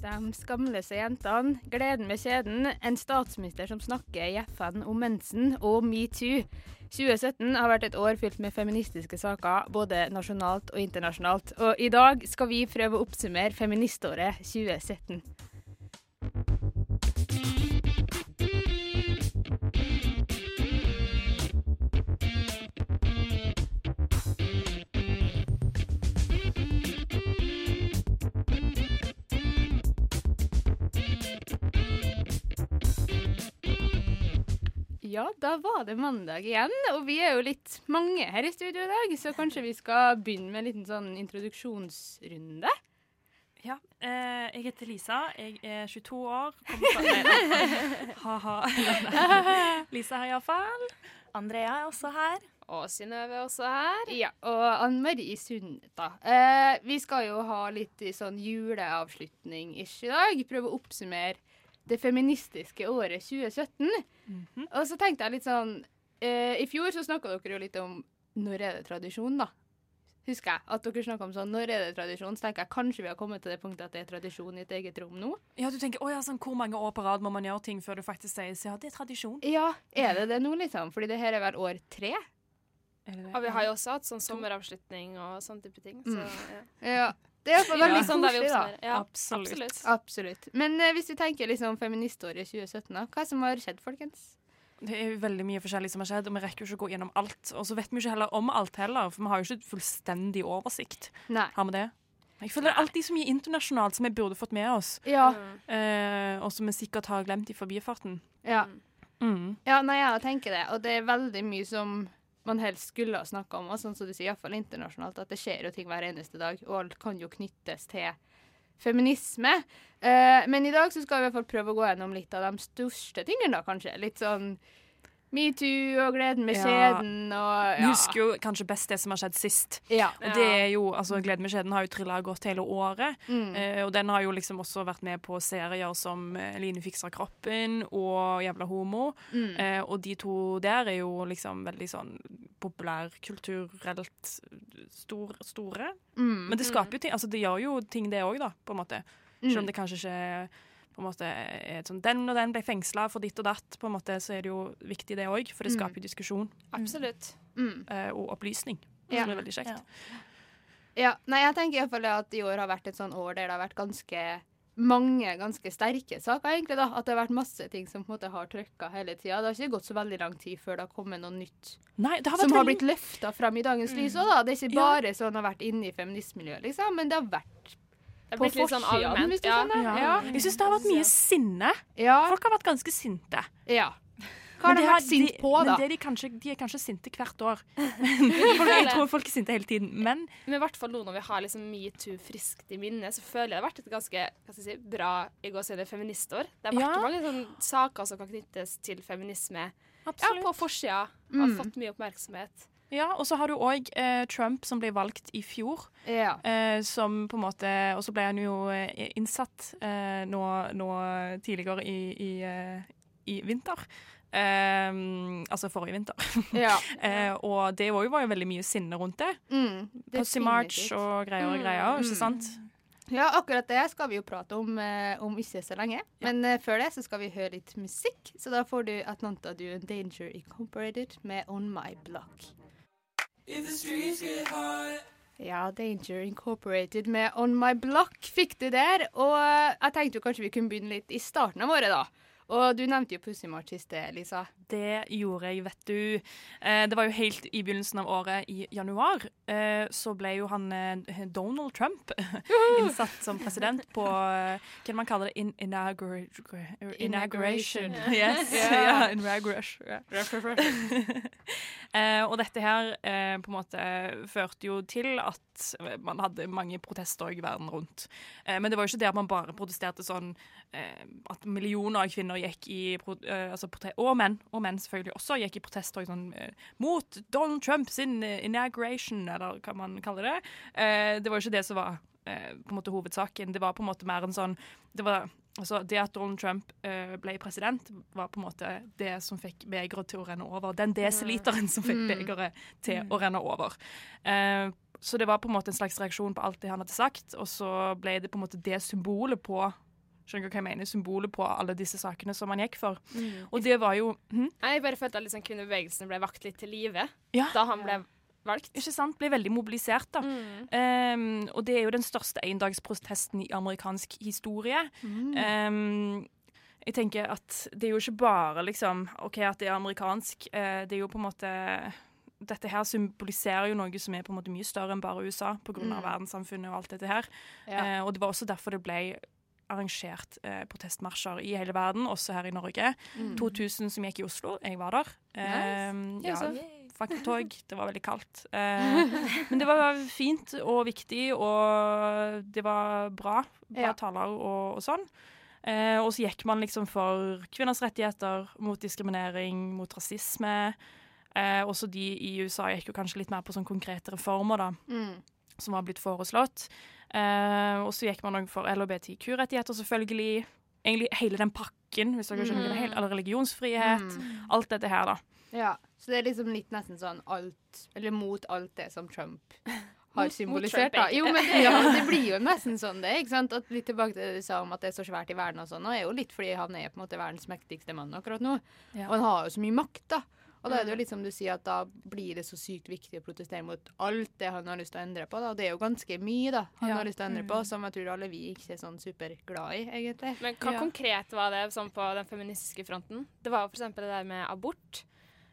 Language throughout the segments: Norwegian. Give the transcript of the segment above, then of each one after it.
De skamløse jentene, gleden med kjeden, en statsminister som snakker i FN om mensen og metoo. 2017 har vært et år fylt med feministiske saker, både nasjonalt og internasjonalt. Og i dag skal vi prøve å oppsummere feministåret 2017. Ja, da var det mandag igjen, og vi er jo litt mange her i studio i dag, så kanskje vi skal begynne med en liten sånn introduksjonsrunde. Ja. Eh, jeg heter Lisa. Jeg er 22 år. Kommer fra Nei, Ha-ha. Lisa her iallfall. Andrea er også her. Og Synnøve også her. Ja, og Anne Marie Sund, da. Eh, vi skal jo ha litt sånn juleavslutning-ish i dag. Prøve å oppsummere det feministiske året 2017. Og så tenkte jeg litt sånn eh, I fjor så snakka dere jo litt om når er det tradisjon, da. Husker jeg at dere snakka om sånn når er det tradisjon. Så tenker jeg kanskje vi har kommet til det punktet at det er tradisjon i et eget rom nå. Ja, du tenker, å ja, sånn, Hvor mange år på rad må man gjøre ting før du faktisk sier ja, det er tradisjon? Ja, er det det nå, liksom? Fordi det her er vel år tre? Det det? Og vi har jo også hatt sånn sommeravslutning og sånn type ting. Så, ja. Ja. Det er iallfall veldig sånn der vi koselig, da. Ja, Absolutt. absolutt. Absolutt. Men uh, hvis vi tenker liksom feministåret 2017, da. Hva som har skjedd, folkens? Det er jo veldig mye forskjellig som har skjedd, og vi rekker jo ikke å gå gjennom alt. Og så vet vi jo ikke heller om alt heller, for vi har jo ikke fullstendig oversikt. Nei. Har vi det? Jeg føler det er alltid så mye internasjonalt som vi burde fått med oss, Ja. Eh, og som vi sikkert har glemt i forbifarten. Ja. Mm. ja, nei, jeg tenker det. Og det er veldig mye som man helst skulle ha snakka om, og sånn som du sier, iallfall internasjonalt, at det skjer jo ting hver eneste dag, og alt kan jo knyttes til feminisme. Eh, men i dag så skal vi i hvert fall prøve å gå gjennom litt av de største tingene, da, kanskje. Litt sånn metoo og gleden med skjeden og ja. husker jo kanskje best det som har skjedd sist. Ja. Og det er jo, altså Gleden med skjeden har jo trilla godt hele året. Mm. Uh, og den har jo liksom også vært med på serier som eh, Line fikser kroppen og Jævla homo. Mm. Uh, og de to der er jo liksom veldig sånn populærkulturelt stor, store. Mm. Men det skaper jo ting, altså det gjør jo ting det òg, da, på en måte. Mm. Selv om det kanskje ikke på en måte er sånn Den og den ble fengsla for ditt og datt, på en måte, så er det jo viktig det òg. For det Mm. skaper jo diskusjon Absolutt. Mm. eh, og opplysning, Ja. som er veldig kjekt. Ja. Ja, nei, jeg tenker i hvert fall at i år har vært et sånn år der det har vært ganske mange ganske sterke saker, egentlig. da, At det har vært masse ting som på en måte har trykka hele tida. Det har ikke gått så veldig lang tid før det har kommet noe nytt Nei, det har vært som har blitt løfta fram i dagens lys òg, da. Det er ikke Ja. bare sånn det har vært inne i feministmiljøet, liksom, men det har vært på har blitt litt sånn hvis du Ja. skjønner. ja. Ja. Jeg syns det har vært mye sinne. Ja. Folk har vært ganske sinte. ja. Hva har de vært sinte på, da? Men det er de, kanskje, de er kanskje sinte hvert år. jeg tror folk er sinte hele tiden. Men Men i hvert fall nå når vi har liksom metoo friskt i minnet, så føler jeg det har vært et ganske hva skal jeg si, bra i gåsehudet feministår. Det har vært Ja. mange sånne saker som kan knyttes til feminisme ja, på forsida. Har Mm. fått mye oppmerksomhet. Ja, og så har du òg eh, Trump, som ble valgt i fjor. Ja. Eh, som på en måte Og så ble han jo eh, innsatt eh, nå, nå tidligere i, i, eh, i vinter. Eh, altså forrige vinter. ja. Og det var jo, var jo veldig mye sinne rundt det. Mm, det Pussy March og greier og Mm, greier, mm. ikke sant? Ja, akkurat det skal vi jo prate om om ikke så lenge. Men eh, før det så skal vi høre litt musikk. Så da får du Atlanta Du Danger Incorporated med On My Block. Ja, Danger Incorporated med On My Block fikk du der. Og eh, jeg tenkte jo kanskje vi kunne begynne litt i starten av året, da. Og du nevnte jo Pussy March i sted, Lisa. Det gjorde jeg, vet du. Eh, det var jo helt i begynnelsen av året, i januar, eh, så ble jo han eh, Donald Trump innsatt som president på Hva man kaller det? In inaugur inauguration. Yes. Ja. inauguration. Og dette her på en måte førte jo til at man hadde mange protester i verden rundt. Men det var jo ikke det at man bare protesterte sånn at millioner av kvinner gikk i eh, altså Og menn, og menn selvfølgelig også, gikk i protesttog sånn, eh, mot Donald Trumps eh, inauguration, eller hva man kaller det. Eh, det var jo ikke det som var på en måte hovedsaken. Det var på en måte mer en sånn det, var, altså, det at Donald Trump ble president, var på en måte det som fikk begeret til å renne over. Den desiliteren som fikk begeret til å renne over. Så det var på en måte en slags reaksjon på alt det han hadde sagt, og så ble det på en måte det symbolet på Skjønner du hva jeg mener? Symbolet på alle disse sakene som han gikk for. Og det var jo hm? Jeg bare følte at liksom kvinnebevegelsen ble vakt litt til live Ja. da han ble valgt. ikke sant, ble veldig mobilisert. da. Um, og det er jo den største endagsprotesten i amerikansk historie. Um, jeg tenker at det er jo ikke bare liksom OK at det er amerikansk. Uh, det er jo på en måte Dette her symboliserer jo noe som er på en måte mye større enn bare USA, pga. av verdenssamfunnet og alt dette her. Eh, og det var også derfor det ble arrangert eh, protestmarsjer i hele verden, også her i Norge. 2000 som gikk i Oslo. Jeg var der. Eh, ja, fakkeltog. Det var veldig kaldt. Eh, men det var fint og viktig, og det var bra. Bra Ja. taler og, og sånn. Eh, og så gikk man liksom for kvinners rettigheter, mot diskriminering, mot rasisme. Eh, også de i USA gikk jo kanskje litt mer på sånn konkrete reformer, da Mm. som var blitt foreslått. Eh, og så gikk man òg for LHBTQ-rettigheter, selvfølgelig. Egentlig hele den pakken, hvis dere skjønner er. Eller religionsfrihet. Alt dette her, da. Ja, så det er liksom litt nesten sånn alt Eller mot alt det som Trump har symbolisert, da. Jo, men det, ja, det blir jo nesten sånn, det. ikke sant? At litt tilbake til det du sa om at det er så svært i verden og sånn, og er jo litt fordi han er på en måte verdens mektigste mann akkurat nå. Ja. Og han har jo så mye makt, da. Og da er det jo litt som du sier, at da blir det så sykt viktig å protestere mot alt det han har lyst til å endre på. da. Det er jo ganske mye da, han Ja. har lyst til å endre på, som jeg tror alle vi ikke er sånn superglad i, egentlig. Men hva Ja. konkret var det sånn på den feministiske fronten? Det var jo eksempel det der med abort.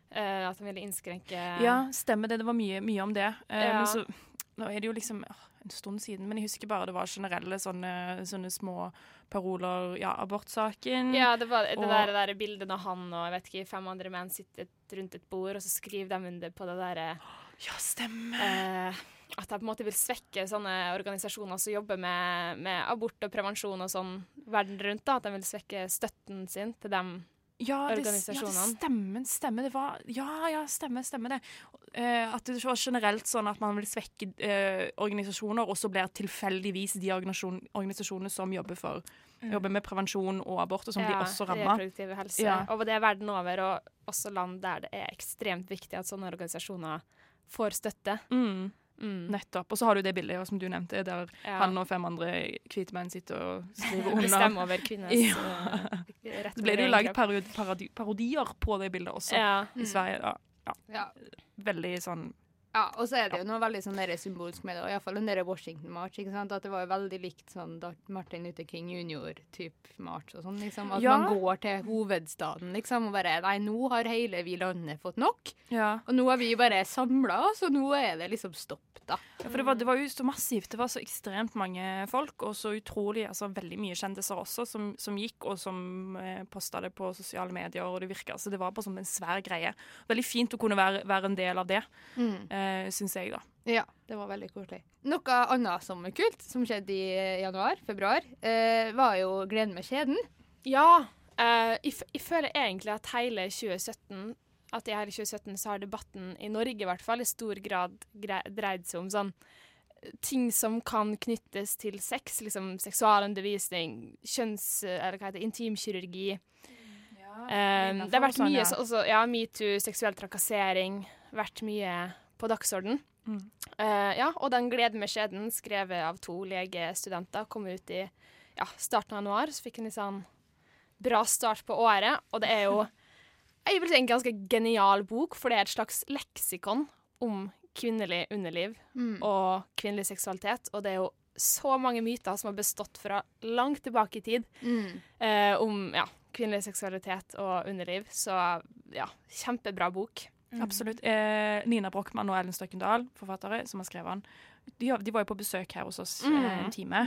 Uh, at han ville innskrenke Ja, stemmer det. Det var mye, mye om det. Uh, Ja. Men så Nå er det jo liksom åh, en stund siden, men jeg husker bare det var generelle sånne, sånne små paroler. Ja, abortsaken. Ja, det var det Og- der, der bildet når han og jeg vet ikke, fem andre menn sitter rundt et bord, og så skriver de under på det derre Ja, stemmer. eh, At de på en måte vil svekke sånne organisasjoner som jobber med, med abort og prevensjon og sånn verden rundt. da, At de vil svekke støtten sin til dem. Ja, det, ja, det stemmer, stemmer. Det var Ja, ja, stemmer, stemmer det. Uh, at det var generelt sånn at man vil svekke uh, organisasjoner, og så blir tilfeldigvis de organisasjon, organisasjonene som jobber for jobber med prevensjon og abort, og som blir også ramma. reproduktiv helse. Ja. Og det er verden over, og også land der det er ekstremt viktig at sånne organisasjoner får støtte. Mm, Mm. nettopp. Og så har du det bildet som du nevnte, der Ja. han og fem andre hvite menn sitter og skriver under. Bestemmer over kvinners Ja. eh, rett Så ble det jo over laget parodi parodi parodier på det bildet også, Ja. i Sverige. Ja, Ja. veldig sånn Ja, og så er det jo noe veldig sånn symbolsk med det, og iallfall den der Washington March. ikke sant? At det var jo veldig likt sånn Martin Luther King jr.-type march og sånn. liksom. At Ja. man går til hovedstaden liksom og bare Nei, nå har hele vi landet fått nok. Ja. Og nå har vi bare samla oss, og nå er det liksom stopp, da. Ja, for det var, det var jo så massivt. Det var så ekstremt mange folk, og så utrolig altså veldig mye kjendiser også, som, som gikk, og som eh, posta det på sosiale medier, og det virka Så det var bare sånn en svær greie. Veldig fint å kunne være, være en del av det, eh, syns jeg, da. Ja, det var veldig koselig. Noe annet som er kult, som skjedde i eh, januar-februar, eh, var jo Gleden med kjeden. Ja. eh, jeg, f jeg føler egentlig at hele 2017 at i hele 2017 så har debatten i Norge i hvert fall i stor grad gre dreid seg om sånn eh, ting som kan knyttes til sex, liksom seksualundervisning, kjønns... Eller hva heter det, intimkirurgi. Um, det har vært sånn, mye ja. så, også, ja, metoo, seksuell trakassering, vært mye på dagsorden. Mm. Uh, ja, og Den gleden med skjeden, skrevet av to legestudenter, kom ut i ja, starten av januar. Så fikk en litt sånn bra start på året. Og det er jo jeg vil si en ganske genial bok, for det er et slags leksikon om kvinnelig underliv og kvinnelig seksualitet. Og det er jo så mange myter som har bestått fra langt tilbake i tid eh, om ja, kvinnelig seksualitet og underliv. Så ja, kjempebra bok. Absolutt. Eh, Nina Brochmann og Ellen Støkkendal, forfattere, som har skrevet den. de, de var jo på besøk her hos oss Mm. eh, en time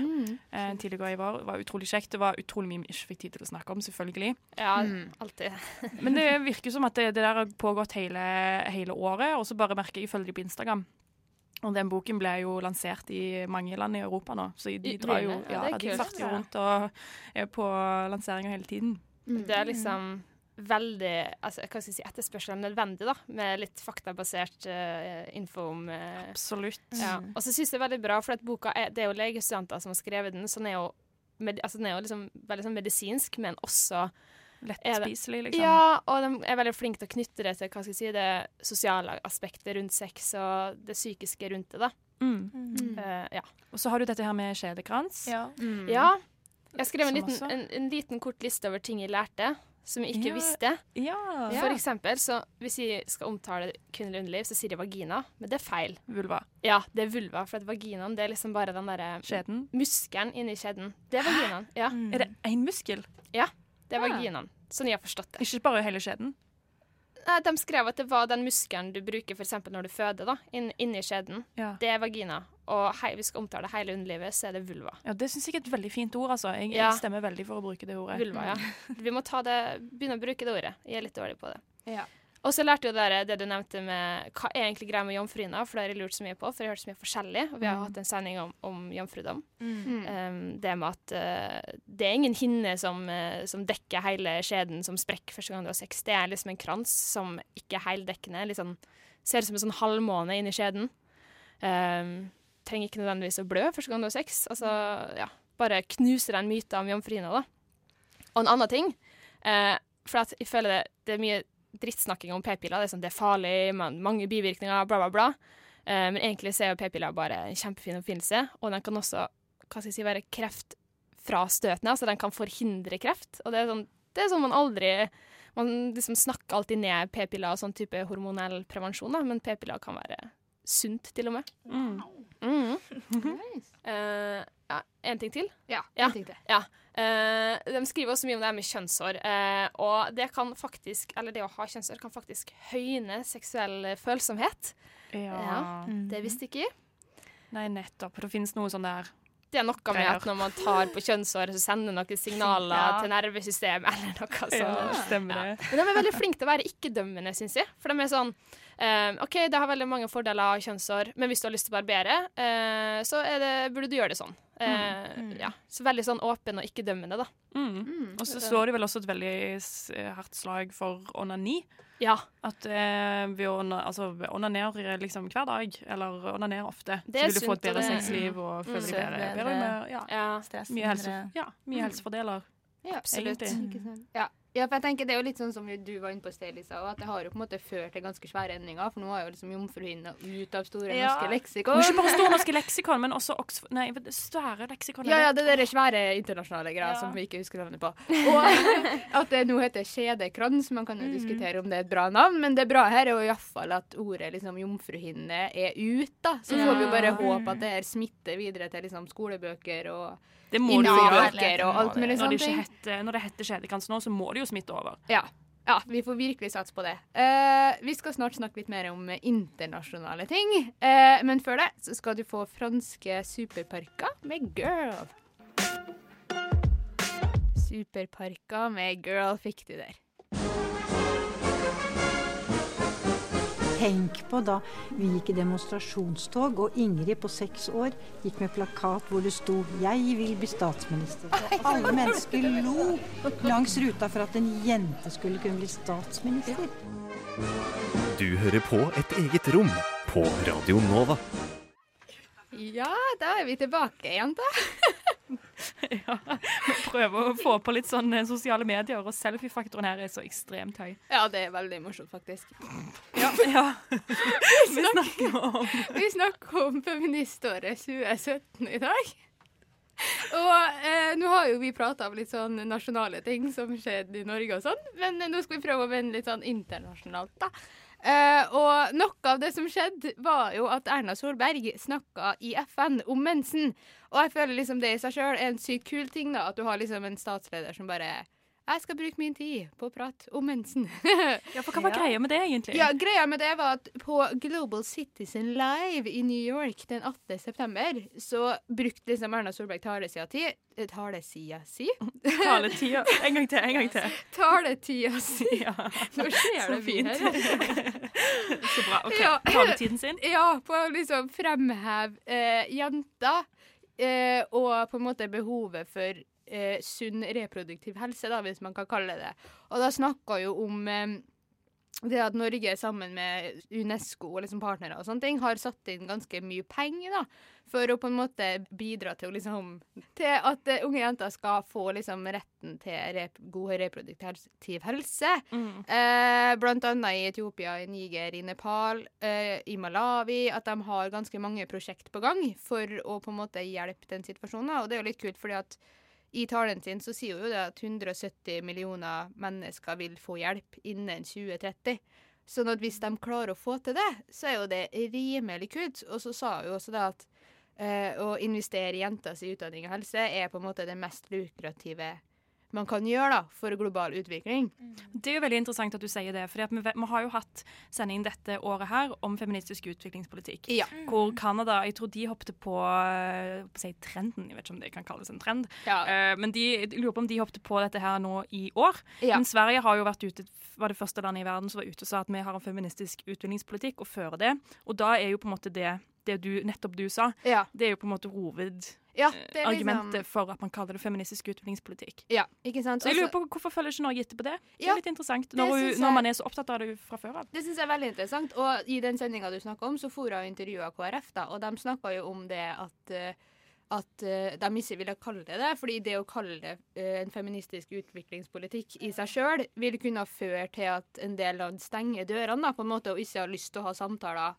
eh, tidligere i vår. Det var utrolig kjekt. Det var utrolig mye vi ikke fikk tid til å snakke om, selvfølgelig. Ja, Mm. alltid. Men det virker som at det, det der har pågått hele, hele året. Og så bare merker jeg, følger de på Instagram. Og den boken ble jo lansert i mange land i Europa nå. Så de drar jo? Ja, ja, de farter rundt og er på lanseringer hele tiden. Det er liksom veldig altså, hva skal jeg si, etterspørsel er nødvendig, da, med litt faktabasert uh, info om uh, Absolutt. ja. Og så syns jeg det er veldig bra, for at boka er, det er jo legestudenter som har skrevet den, så den er jo, med, altså, den er jo liksom veldig sånn medisinsk, men også Lett Er spiselig, liksom. Ja, og de er veldig flinke til å knytte det til hva skal jeg si, det sosiale aspektet rundt sex og det psykiske rundt det. da. Mm. Eh, ja. Og så har du dette her med kjedekrans. Ja. ja. Jeg skrev en liten, en, en liten kort liste over ting jeg lærte, som jeg ikke Ja. visste. Ja. For eksempel, så hvis jeg skal omtale kvinnelig underliv, så sier jeg vagina, men det er feil. Vulva. Ja, det er vulva, for at vaginaen det er liksom bare den derre muskelen inni skjeden. Det er vaginaen. Ja, Er det én muskel? Ja, det er vaginaen. Sånn jeg har forstått det. Ikke bare hele skjeden? De skrev at det var den muskelen du bruker eksempel når du føder, da, inn, inni skjeden. Ja. Det er vagina. Og hei, vi skal omtale hele underlivet, så er det vulva. ja det syns jeg er et veldig fint ord, altså. Jeg, Ja. jeg stemmer veldig for å bruke det ordet. Vulva, ja. Vi må ta det, begynne å bruke det ordet. Jeg er litt dårlig på det. Ja. Og så lærte jo dere det du nevnte med hva er egentlig greia med jomfruhinna, for det har jeg lurt så mye på, for jeg har hørt så mye forskjellig, og vi har hatt en sending om, om jomfrudom. Mm. Um, det med at uh, det er ingen hinne som, uh, som dekker hele skjeden som sprekker første gang du har sex. Det er liksom en krans som ikke er heldekkende. Litt sånn, ser ut som en sånn halvmåne inni skjeden. Um, trenger ikke nødvendigvis å blø første gang du har sex. Altså, ja, bare knuser den myten om jomfruhinna, da. Og en annen ting, uh, for at jeg føler det, det er mye drittsnakking om p-piller. Det er sånn, det er farlig, man, mange bivirkninger, bla, bla, bla. Uh, men egentlig så er jo p-piller bare en kjempefin oppfinnelse, og den kan også hva skal jeg si, være kreftfrastøtende. Altså den kan forhindre kreft. Og det er sånn, det er sånn man aldri Man liksom snakker alltid ned p-piller og sånn type hormonell prevensjon, da, men p-piller kan være sunt, til og med. Mm. Mm. Eh, ja, en ting til. Ja, Ja. ting til. Ja. Uh, de skriver også mye om det her med kjønnshår. Uh, og det kan faktisk, eller det å ha kjønnshår kan faktisk høyne seksuell følsomhet. Ja. Ja. Det visste ikke jeg. Nei, nettopp. Det finnes noe sånn der Det er noe med at når man tar på kjønnshåret, så sender noen signaler Ja. til nervesystemet eller noe sånt. Ja, stemmer det. Men de er veldig flinke til å være ikke-dømmende, syns jeg. For de er sånn eh, OK, det har veldig mange fordeler av kjønnshår, men hvis du har lyst til å barbere, eh, så er det, burde du gjøre det sånn. Eh, Ja, så veldig sånn åpen og ikke-dømmende, da. Mm. Og så slår de vel også et veldig s- hardt slag for onani. Ja. At eh, vi onanerer altså, liksom hver dag, eller onanerer ofte, Det så vil du få et bedre sexliv og føle deg bedre. bedre. med, ja. ja. Stress. Mye, helse, ja, mye helsefordeler. Ja, Absolutt. Ja. Ja, for jeg tenker det er jo litt sånn som du var inne på Stelisa, sted, Lisa, at det har jo på en måte ført til ganske svære endringer. For nå er jo liksom jomfruhinna ut av Store Ja. norske leksikon. ikke bare Store norske leksikon, men også Oxford Nei, det svære leksikon. Ja, ja, det er de svære internasjonale greia Ja. som vi ikke husker navnet på. Og at det nå heter kjedekrans. Man kan jo diskutere om det er et bra navn, men det bra her er jo iallfall at ordet liksom jomfruhinne er ut, da. Så får vi jo bare håpe at det her smitter videre til liksom skolebøker og Det må det innbøker og alt mulig Når det, heter, når det heter kjedekrans nå, så må det jo smitte over. Ja. ja, vi får virkelig satse på det. Uh, vi skal snart snakke litt mer om internasjonale ting. Uh, men før det så skal du få franske superparker med Girl. Superparker med Girl fikk du der. Tenk på da vi gikk i demonstrasjonstog, og Ingrid på seks år gikk med plakat hvor det sto 'Jeg vil bli statsminister'. Og alle mennesker lo langs ruta for at en jente skulle kunne bli statsminister. Du hører på et eget rom på Radio Nova. Ja, da er vi tilbake, jenta. ja, vi prøver å få på litt sånn sosiale medier, og selfiefaktoren her er så ekstremt høy. Ja, det er veldig morsomt, faktisk. Ja. Vi snakker om Vi snakker om feministåret 2017 i dag. Og eh, nå har jo vi prata om litt sånn nasjonale ting som skjedde i Norge og sånn, men nå skal vi prøve å vende litt sånn internasjonalt, da. Eh, og noe av det som skjedde, var jo at Erna Solberg snakka i FN om mensen. Og jeg føler liksom det i seg sjøl er en sykt kul ting, da, at du har liksom en statsleder som bare jeg skal bruke min tid på å prate om mensen. Ja, for hva var greia med det, egentlig? Ja, greia med det var at på Global Citizen Live i New York den 18. september, så brukte liksom Erna Solberg talesida si eh, Talesida si? Taletida. En gang til, en gang til. Taletida si. Ja. Nå skjer Så det mye her. Så bra. OK. Ja. Taletiden sin. Ja, på å liksom fremheve eh, jenter, eh, og på en måte behovet for eh, sunn reproduktiv helse, da, hvis man kan kalle det. Og da snakka jo om eh, det at Norge sammen med UNESCO og liksom partnere og sånne ting har satt inn ganske mye penger da, for å på en måte bidra til, liksom, til at eh, unge jenter skal få liksom retten til rep god reproduktiv helse. Mm. Eh, blant annet i Etiopia, i Niger, i Nepal, eh, i Malawi. At de har ganske mange prosjekt på gang for å på en måte hjelpe den situasjonen. Og det er jo litt kult, fordi at i talen sin så sier hun jo det at 170 millioner mennesker vil få hjelp innen 2030. Sånn at hvis de klarer å få til det, så er jo det rimelig kult. Og så sa hun også det at eh, å investere i jenters utdanning og helse er på en måte det mest lukrative man kan gjøre da, for global utvikling. Det er jo veldig interessant at du sier det. For vi, vi har jo hatt sending dette året her om feministisk utviklingspolitikk. Ja. Hvor Canada jeg tror de hoppet på, eh, på si, trenden. Jeg vet ikke om det kan kalles en trend. Eh, men de, jeg lurer på om de hoppet på dette her nå i år. Ja. Men Sverige har jo vært ute, var det første landet i verden som var ute og sa at vi har en feministisk utviklingspolitikk og fører det. Og da er jo på en måte det, det du, nettopp du sa, Ja. det er jo på en måte hoved... Ja, eh, liksom- for at man kaller det feministisk utviklingspolitikk. Ja, ikke sant? Så jeg lurer Altså- på Hvorfor følger ikke Norge etter på det? Det Ja, er litt interessant, når, hun, synes når man er så opptatt av det fra før av. Det syns jeg er veldig interessant. Og i den sendinga du snakka om, så for jeg og intervjua KrF, da, og de snakka jo om det at eh, at uh, de ikke ville kalle det det, fordi det å kalle det uh, en feministisk utviklingspolitikk i seg sjøl vil kunne føre til at en del land stenger dørene da, på en måte, og ikke har lyst til å ha samtaler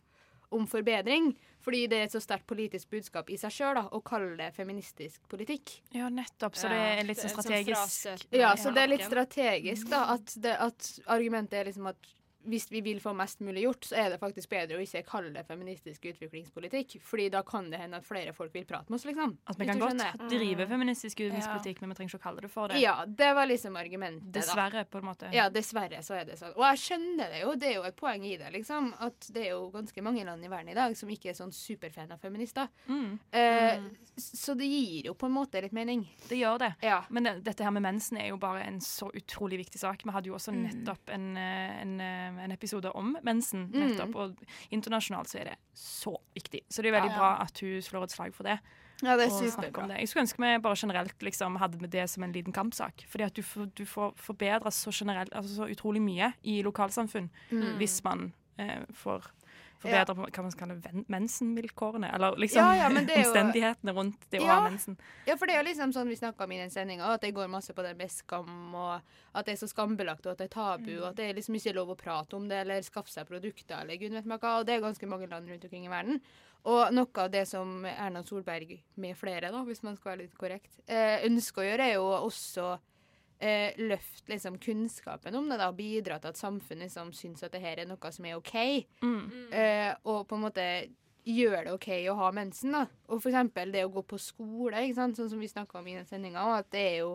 om forbedring. Fordi det er et så sterkt politisk budskap i seg sjøl å kalle det feministisk politikk. Ja, nettopp. Så det er litt sånn strategisk. Ja, så det er litt strategisk, da. At, det, at argumentet er liksom at hvis vi vil få mest mulig gjort, så er det faktisk bedre å ikke kalle det feministisk utviklingspolitikk. Fordi da kan det hende at flere folk vil prate med oss, liksom. At vi kan godt skjønner. drive feministisk utviklingspolitikk, men vi trenger ikke å kalle det for det. Ja, det var liksom argumentet, da. Dessverre, på en måte. Ja, dessverre så er det sånn. Og jeg skjønner det jo, det er jo et poeng i det, liksom. At det er jo ganske mange land i verden i dag som ikke er sånn superfan av feminister. Mm. Eh, Så det gir jo på en måte litt mening. Det gjør det. Ja. Men det, dette her med mensen er jo bare en så utrolig viktig sak. Vi hadde jo også Mm. nettopp en, eh, en, eh, en episode om mensen. Mm. nettopp, Og internasjonalt så er det så viktig. Så det er veldig Ja. bra at hun slår et slag for det. Ja, det er superbra. Jeg skulle ønske vi bare generelt liksom hadde med det som en liten kampsak. Fordi at du får, du får forbedra så generelt, altså så utrolig mye i lokalsamfunn Mm. hvis man eh, får Ja. hva man skal kalle mensenvilkårene. Eller liksom Ja, ja, omstendighetene jo- rundt det å Ja. ha mensen. Ja, for det er jo liksom sånn vi snakka om i den sendinga, at det går masse på det med skam, og at det er så skambelagt, og at det er tabu, og at det er liksom ikke lov å prate om det, eller skaffe seg produkter, eller gud vet meg hva, og det er ganske mange land rundt omkring i verden. Og noe av det som Erna Solberg, med flere, da, hvis man skal være litt korrekt, eh, ønsker å gjøre, er jo også eh, løfte liksom, kunnskapen om det, da, og bidra til at samfunnet liksom, syns at det her er noe som er OK. Mm. Eh, og på en måte gjør det OK å ha mensen. da. Og for eksempel det å gå på skole, ikke sant? sånn som vi snakka om i den sendinga, at det er jo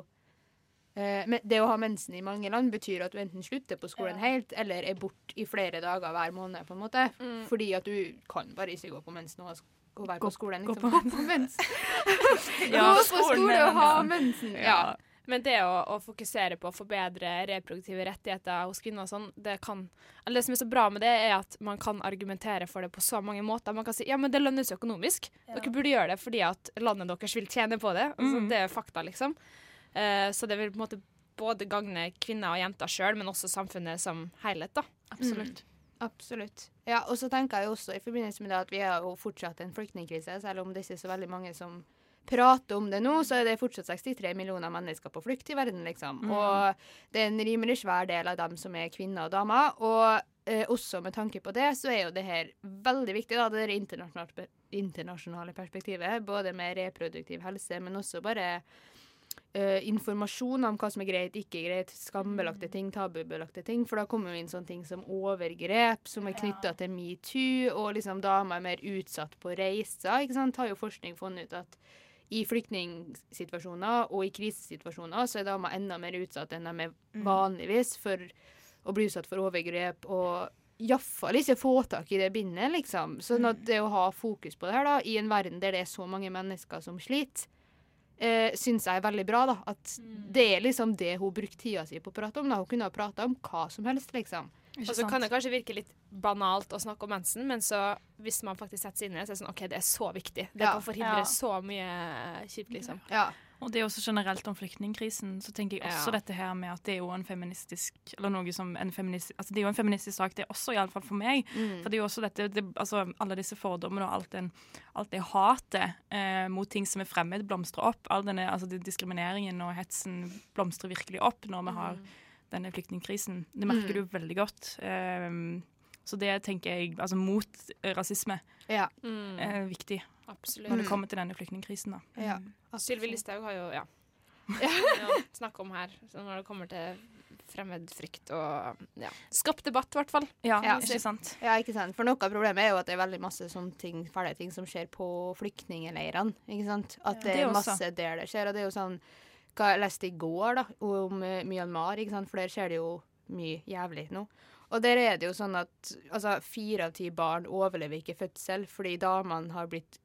eh, Det å ha mensen i mange land betyr at du enten slutter på skolen helt, eller er borte i flere dager hver måned, på en måte. Fordi at du kan bare ikke gå på mensen og være Gå- på skolen. Liksom. på Gå på mensen! Ja, gå på skole og ha ja. mensen. Ja. Ja. Men det å, å fokusere på å forbedre reproduktive rettigheter hos kvinner og sånn, det kan Eller det som er så bra med det, er at man kan argumentere for det på så mange måter. Man kan si ja, men det lønnes økonomisk. Dere burde gjøre det fordi at landet deres vil tjene på det. Altså, Mm. Det er fakta, liksom. Uh, så det vil på en måte både gagne kvinner og jenter sjøl, men også samfunnet som helhet, da. Absolutt. Absolutt. Ja, og så tenker jeg også i forbindelse med det at vi har jo fortsatt en flyktningkrise, selv om det ikke er så veldig mange som prater om det nå, så er det fortsatt 63 millioner mennesker på flukt i verden, liksom. Mm. Og det er en rimelig svær del av dem som er kvinner og damer. Og eh, også med tanke på det, så er jo det her veldig viktig, da, det der internasjonale, internasjonale perspektivet. Både med reproduktiv helse, men også bare eh, informasjon om hva som er greit, ikke greit, skambelagte ting, tabubelagte ting. For da kommer jo inn sånne ting som overgrep, som er knytta til metoo, og liksom damer er mer utsatt på reiser. ikke sant? Har jo forskning funnet ut at i flyktningsituasjoner og i krisesituasjoner så er damer enda mer utsatt enn de er Mm. vanligvis for å bli utsatt for overgrep og iallfall ikke få tak i det bindet, liksom. Sånn Mm. at det å ha fokus på det her, da, i en verden der det er så mange mennesker som sliter, eh, syns jeg er veldig bra. da, At Mm. det er liksom det hun brukte tida si på å prate om. da, Hun kunne ha prata om hva som helst, liksom. Og så kan det kanskje virke litt banalt å snakke om mensen, men så hvis man faktisk setter seg inn i det, så er det sånn OK, det er så viktig. Det Ja. kan forhindre Ja. så mye kjipt, liksom. Ja. Og det er også generelt om flyktningkrisen, så tenker jeg også Ja. dette her med at det er jo en feministisk Eller noe som en feministisk Altså det er jo en feministisk sak, det er også, iallfall for meg. Mm. For det er jo også dette det, Altså alle disse fordommene og alt, den, alt det hatet eh, mot ting som er fremmed, blomstrer opp. All denne altså diskrimineringen og hetsen blomstrer virkelig opp når vi har denne flyktningkrisen. Det merker Mm. du veldig godt. Um, så det tenker jeg Altså mot rasisme Ja. Mm. er viktig Absolutt. når det kommer til denne flyktningkrisen. da. Ja. Sylvi Listhaug har jo ja. snakka om her, så når det kommer til fremmedfrykt og ja. Skapt debatt, i hvert fall. Ja, Ja, ikke sant? Ja, ikke sant. For noe av problemet er jo at det er veldig masse sånne ting, fæle ting som skjer på flyktningleirene. Ikke sant? At det Det er også. masse der det skjer. Og det er jo sånn Hva jeg leste i går, da, om uh, Myanmar, ikke sant? for der skjer det jo mye jævlig nå. Og der er det jo sånn at altså, fire av ti barn overlever ikke fødsel fordi damene har blitt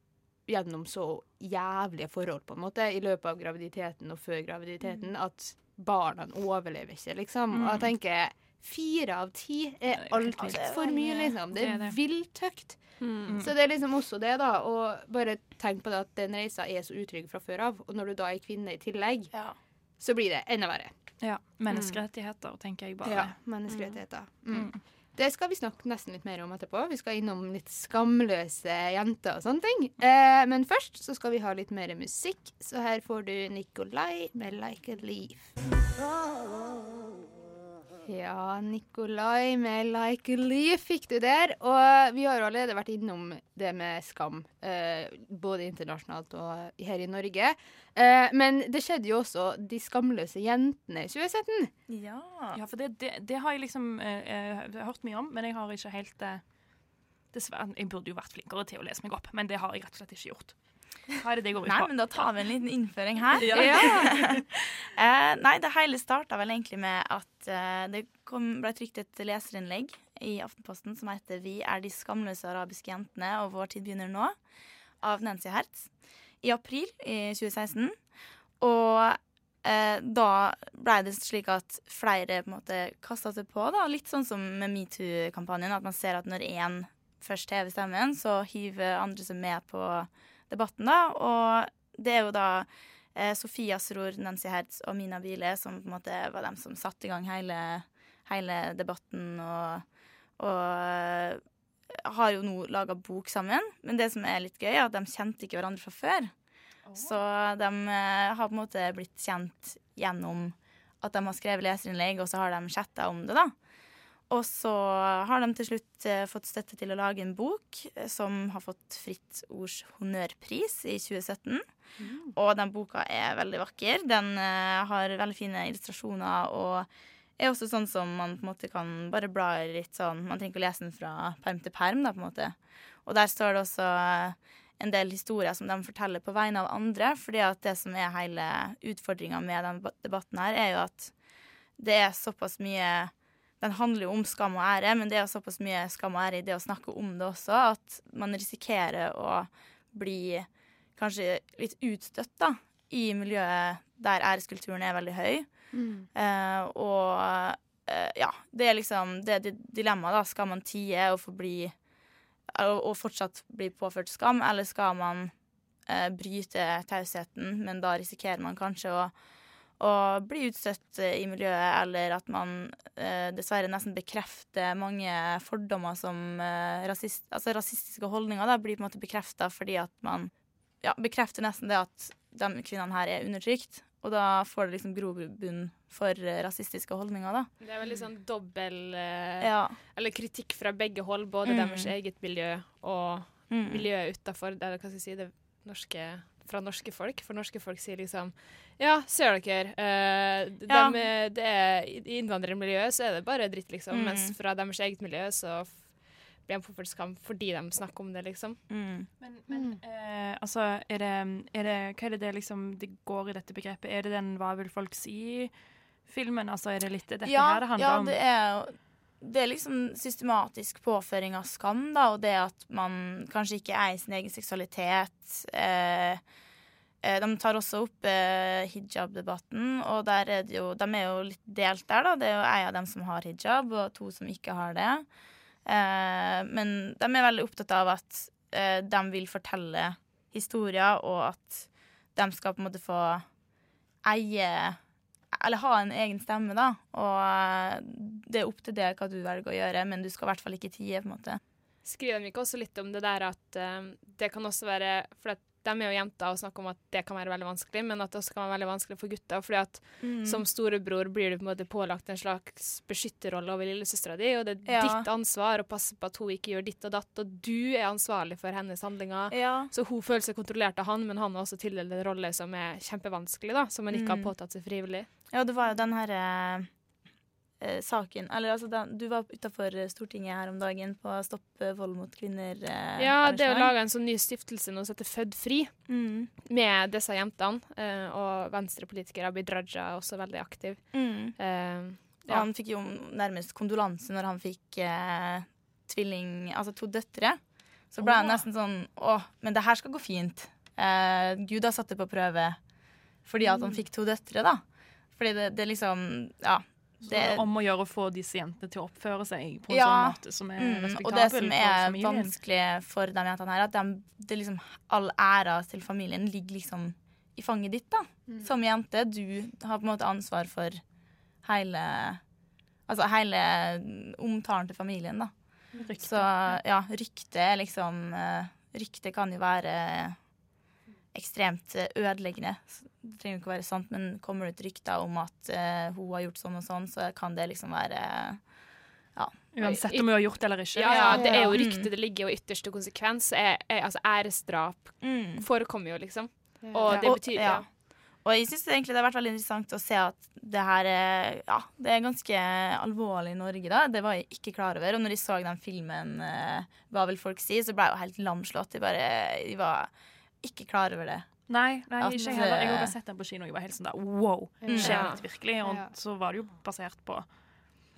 gjennom så jævlige forhold på en måte i løpet av graviditeten og før graviditeten at barna overlever ikke, liksom. Og jeg Mm. tenker fire av ti er altfor for mye, liksom. Det er viltøkt. vilt høyt. Mm. Så det er liksom også det, da. Og bare tenk på det at den reisa er så utrygg fra før av. Og når du da er kvinne i tillegg, så blir det enda verre. Ja. Menneskerettigheter, tenker jeg bare. Ja, menneskerettigheter. Mm. Mm. Det skal vi snakke nesten litt mer om etterpå. Vi skal innom litt skamløse jenter og sånne ting. Eh, men først så skal vi ha litt mer musikk, så her får du Nikolai med 'Like a Leaf'. Ja, Nikolai med 'Like a Leaf' fikk du der. Og vi har allerede vært innom det med skam, eh, både internasjonalt og her i Norge. Eh, men det skjedde jo også De skamløse jentene i 2017. Ja, for det, det, det har jeg liksom eh, eh, hørt mye om, men jeg har ikke helt eh, Dessverre. Jeg burde jo vært flinkere til å lese meg opp, men det har jeg rett og slett ikke gjort. Hva er det det går ut Nei, på? men da tar vi en liten innføring her. Ja. eh, nei, det hele starta vel egentlig med at eh, det kom, ble trykt et leserinnlegg i Aftenposten som heter 'Vi er de skamløse arabiske jentene, og vår tid begynner nå', av Nancy Hertz i april i 2016. Og eh, da ble det slik at flere på en måte kasta seg på, da, litt sånn som med metoo-kampanjen, at man ser at når én først hever stemmen, så hiver andre seg med på debatten, da. Og det er jo da eh, Sofia Sror, Nancy Hertz og Mina Bile som på en måte var dem som satte i gang hele, hele debatten og, og eh, har jo nå laga bok sammen. Men det som er litt gøy, er at de kjente ikke hverandre fra før. Så de eh, har på en måte blitt kjent gjennom at de har skrevet leserinnlegg, og så har de chatta om det, da. Og så har de til slutt eh, fått støtte til å lage en bok eh, som har fått Fritt Ords honnørpris i 2017. Og den boka er veldig vakker. Den eh, har veldig fine illustrasjoner og er også sånn som man på en måte kan bare bla i litt sånn Man trenger ikke å lese den fra perm til perm, da, på en måte. Og der står det også en del historier som de forteller på vegne av andre. fordi at det som er hele utfordringa med den debatten her, er jo at det er såpass mye den handler jo om skam og ære, men det er såpass mye skam og ære i det å snakke om det også, at man risikerer å bli kanskje litt utstøtt da, i miljøet der æreskulturen er veldig høy. Eh, og eh, ja, det er liksom det, det dilemmaet, da. Skal man tie og forbli og, og fortsatt bli påført skam, eller skal man eh, bryte tausheten, men da risikerer man kanskje å å bli utstøtt i miljøet, eller at man eh, dessverre nesten bekrefter mange fordommer som eh, rasist, altså rasistiske holdninger da, blir på en måte bekrefta fordi at man ja, bekrefter nesten det at de kvinnene her er undertrykt. Og da får det liksom grobunn for rasistiske holdninger, da. Det er veldig sånn dobbel eh, Ja. Eller kritikk fra begge hold, både Mm. deres eget miljø og Mm. miljøet utafor. Hva skal jeg si, det norske fra norske folk. For norske folk sier liksom Ja, ser dere. eh, Ja. dem, eh, det er, I innvandrermiljøet så er det bare dritt, liksom. Mm. Mens fra deres eget miljø så blir de påført skam fordi de snakker om det, liksom. Mm. Men, men eh, altså, er det, er det Hva er det det liksom det går i dette begrepet? Er det den Hva vil folk si-filmen? Altså, er det litt dette ja, her det handler ja, det er det er liksom systematisk påføring av skam, da, og det at man kanskje ikke er i sin egen seksualitet. Eh, eh, de tar også opp eh, hijab-debatten, og er jo, de er jo litt delt der. da. Det er jo ei av dem som har hijab, og to som ikke har det. Eh, men de er veldig opptatt av at eh, de vil fortelle historier, og at de skal på en måte få eie Eller ha en egen stemme, da. Og eh, det er opp til deg hva du velger å gjøre, men du skal i hvert fall ikke tie, på en måte. Skriver de ikke også litt om det der at uh, det kan også være For de er jo jenter og snakker om at det kan være veldig vanskelig, men at det også kan være veldig vanskelig for gutter. fordi at Mm. som storebror blir du på en måte pålagt en slags beskytterrolle over lillesøstera di, og det er Ja. ditt ansvar å passe på at hun ikke gjør ditt og datt, og du er ansvarlig for hennes handlinger. Ja. Så hun føler seg kontrollert av han, men han har også tildelt en rolle som er kjempevanskelig, da, som han ikke Mm. har påtatt seg frivillig. Ja, det var jo den her eh, eh, saken Eller altså, den, du var utafor Stortinget her om dagen på Stopp stoppe vold mot kvinner. Eh, Ja, det å arrangement. lage en sånn ny stiftelse nå som heter Fødd fri, Mm. med disse jentene, eh, og venstrepolitiker Abid Raja er også veldig aktiv. Mm. Eh, ja. Han fikk jo nærmest kondolanse når han fikk eh, tvilling Altså to døtre. Så ble han nesten sånn Å, men det her skal gå fint. Eh, Gud har satt det på prøve fordi at han Mm. fikk to døtre, da. Fordi det, det liksom Ja. Så det Det, er om å gjøre å få disse jentene til å oppføre seg på en Ja. sånn måte som er Mm, respektabel og det som er vanskelig for de jentene her, at de, det liksom, all æra til familien ligger liksom i fanget ditt, da. Som jente. Du har på en måte ansvar for hele Altså hele omtalen til familien, da. Rykte. Så ja, rykte er liksom eh, Rykte kan jo være ekstremt ødeleggende. Det trenger jo ikke å være sant, men kommer det ut rykter om at uh, hun har gjort sånn og sånn, så kan det liksom være ja. Uansett om hun har gjort det eller ikke. Ja, ja, det er jo Mm. rykte. Det ligger jo i ytterste konsekvens. Er, er, altså æresdrap Mm. forekommer jo, liksom. Og det betyr ja. Og jeg syns egentlig det har vært veldig interessant å se at det her er, ja, det er ganske alvorlig i Norge. da. Det var jeg ikke klar over. Og når jeg så den filmen eh, 'Hva vil folk si', så ble jeg jo helt lamslått. Jeg, bare, jeg var ikke klar over det. Nei, nei At, ikke jeg heller. Jeg eh, har sett den på kino jeg var helt sånn der wow, Mm. skjer Ja. dette virkelig? Og Ja. så var det jo basert på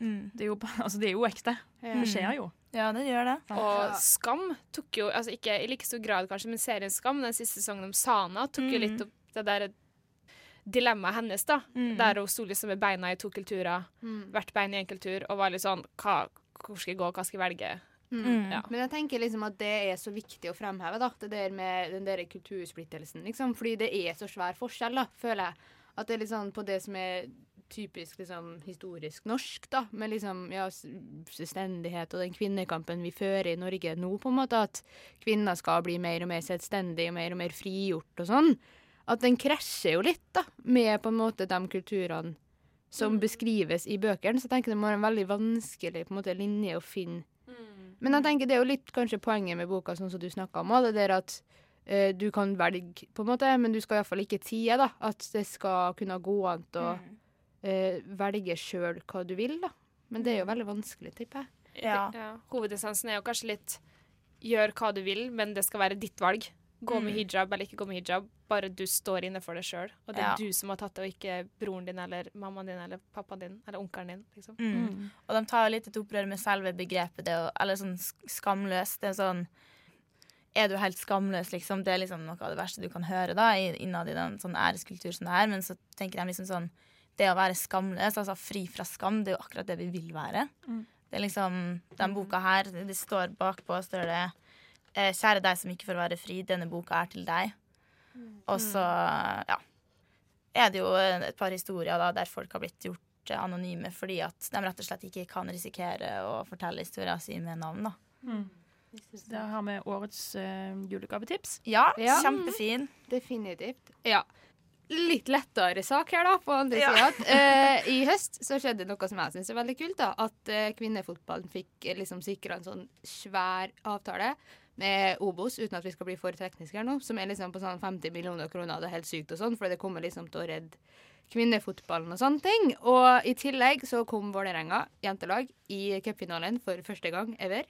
Mm. Det er jo, altså, det er jo ekte. Det skjer jo. Ja, det gjør det. Og Skam tok jo, altså ikke i like stor grad kanskje, men serien Skam, den siste sesongen om Sana, tok jo Mm. litt opp det der dilemmaet hennes, da. Mm. Der hun sto liksom med beina i to kulturer, Mm. hvert bein i en kultur, og var litt sånn hva, Hvor skal jeg gå, hva skal jeg velge? Mm. Ja. Men jeg tenker liksom at det er så viktig å fremheve, da. Det der med den der kultursplittelsen, liksom. Fordi det er så svær forskjell, da, føler jeg. At det er litt sånn på det som er typisk liksom historisk norsk, da. Med liksom ja, selvstendighet og den kvinnekampen vi fører i Norge nå, på en måte. At kvinner skal bli mer og mer selvstendige og mer og mer frigjort og sånn. At den krasjer jo litt, da, med på en måte de kulturene som beskrives i bøkene. Så jeg tenker det må være en veldig vanskelig på en måte, linje å finne men jeg tenker det er jo litt kanskje poenget med boka, sånn som du snakka om, også, det der at eh, du kan velge, på en måte, men du skal iallfall ikke tie, da. At det skal kunne gå an å eh, velge sjøl hva du vil, da. Men det er jo veldig vanskelig, tipper jeg. Ja. Ja. Hovedessensen er jo kanskje litt gjør hva du vil, men det skal være ditt valg. Gå med Mm. hijab eller ikke gå med hijab. Bare du står inne for det sjøl. Og det er Ja. du som har tatt det, og ikke broren din eller mammaen din eller pappaen din eller onkelen din. liksom. Mm. Og de tar jo litt et opprør med selve begrepet, det eller sånn sk- skamløs. Det er sånn Er du helt skamløs, liksom? Det er liksom noe av det verste du kan høre da, innad i den sånn æreskultur som det er. Men så tenker de liksom sånn Det å være skamløs, altså fri fra skam, det er jo akkurat det vi vil være. Mm. Det er liksom Den boka her, det står bakpå, står det Kjære deg som ikke får være fri, denne boka er til deg. Og så, ja er det jo et par historier da, der folk har blitt gjort eh, anonyme fordi at de rett og slett ikke kan risikere å fortelle historien sin med navn. da. Mm. Så Der har vi årets uh, julegavetips. Ja, Ja. kjempefin. Definitivt. Ja. Litt lettere sak her, da, på andre Ja. sida. Uh, I høst så skjedde noe som jeg syns er veldig kult. da, At uh, kvinnefotballen fikk eh, liksom sikra en sånn svær avtale med Obos, uten at vi skal bli for tekniske her nå, som er liksom på sånn 50 millioner kroner. Det er helt sykt og sånn, for det kommer liksom til å redde kvinnefotballen og sånne ting. Og i tillegg så kom Vålerenga jentelag i cupfinalen for første gang ever.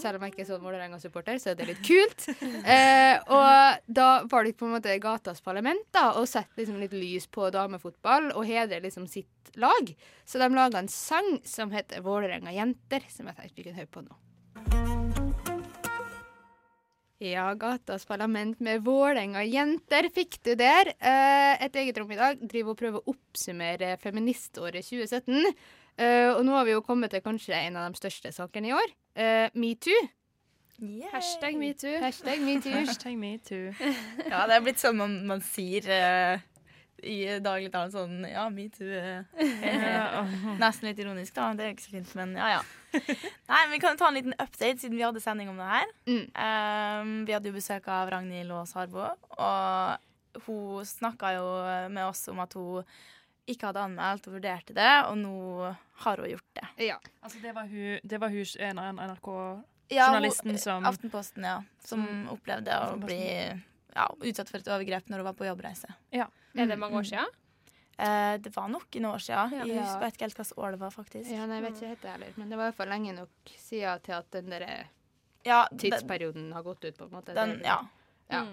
Selv om jeg ikke er sånn Vålerenga-supporter, så er det litt kult. eh, og da var det på en måte gatas parlament da, og sette liksom litt lys på damefotball og hedrer liksom sitt lag. Så de laga en sang som heter Vålerenga jenter, som jeg tenkte vi kunne høre på nå. Ja, Gatas parlament med Vålerenga jenter fikk du der. Eh, et eget rom i dag driver og prøver å oppsummere feministåret 2017. Eh, og nå har vi jo kommet til kanskje en av de største sakene i år. Uh, Metoo. Hashtag metoo. Hashtag metoo. Hashtag metoo. Ja, det er blitt sånn man, man sier eh, daglig tale sånn Ja, metoo. Uh, nesten litt ironisk, da. Det er jo ikke så fint, men ja, ja. Nei, men Vi kan ta en liten update, siden vi hadde sending om det her. Mm. Um, vi hadde jo besøk av Ragnhild Aas Harbo, og hun snakka jo med oss om at hun ikke hadde anmeldt og vurderte det, og nå har hun gjort det. Ja. Altså, det var hun, det var hun en av NRK-journalisten ja, som Aftenposten, ja. Som opplevde å bli ja, utsatt for et overgrep når hun var på jobbreise. Ja. Er det mange år siden? Eh, det var nok noen år siden. Jeg Ja. husker ikke helt hvilket år det var, faktisk. ja, nei, jeg vet ikke helt det heller. Men det var iallfall lenge nok siden til at den der Ja, tidsperioden har gått ut, på en måte. Den, ja. ja.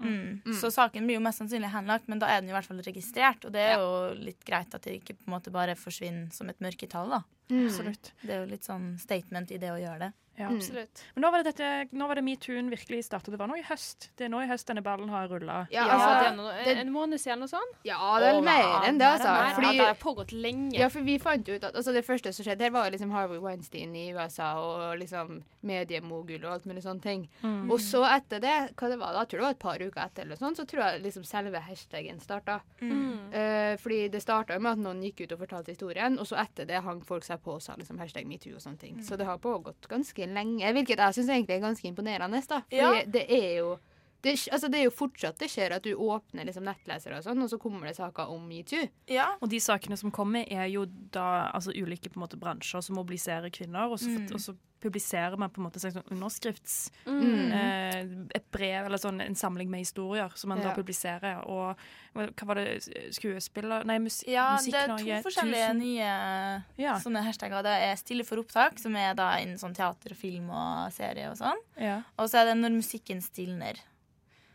Mm. Så saken blir jo mest sannsynlig henlagt, men da er den i hvert fall registrert. Og det er jo litt greit at det ikke på en måte bare forsvinner som et mørketall. da. Mm. Absolutt. Det er jo litt sånn statement i det å gjøre det. Ja. Mm. Absolutt. Men nå var det, dette, nå var det metoo-en virkelig startet. Det var nå i høst. Det er nå i høst denne ballen har rulla. Ja, Ja, altså, det er noe, en måned siden eller noe sånt? Ja, det er mer enn det, altså. mer. Fordi- det har pågått lenge. Ja, for vi fant ut at altså det første som skjedde her, var liksom Harvey Weinstein i USA og liksom mediemogul og alt mulig sånne ting. Mm. Og så etter det, hva det var da, jeg tror det var et par uker etter, eller sånn, så tror jeg liksom selve hashtagen starta. Mm. Eh, fordi det starta med at noen gikk ut og fortalte historien, og så etter det hang folk seg på og sa liksom hashtag metoo og sånne ting. Så det har pågått ganske lenge, hvilket jeg syns egentlig er ganske imponerende. da. Fordi Ja. det er jo det, altså det er jo fortsatt det skjer at du åpner liksom nettlesere og sånn, og så kommer det saker om metoo. Ja. Og de sakene som kommer, er jo da altså, ulike på en måte, bransjer som mobiliserer kvinner, og så, Mm. og så publiserer man på en måte en sånn underskrifts... Mm. Eh, et brev eller sånn, en samling med historier som man Ja. da publiserer. Og hva var det Skuespiller Nei, mus Ja, Musikk det er to forskjellige tusen- nye Ja. sånne hashtagger. Det er Stille for opptak, som er da innen sånn teater film og serie og sånn. Ja. Og så er det Når musikken stilner.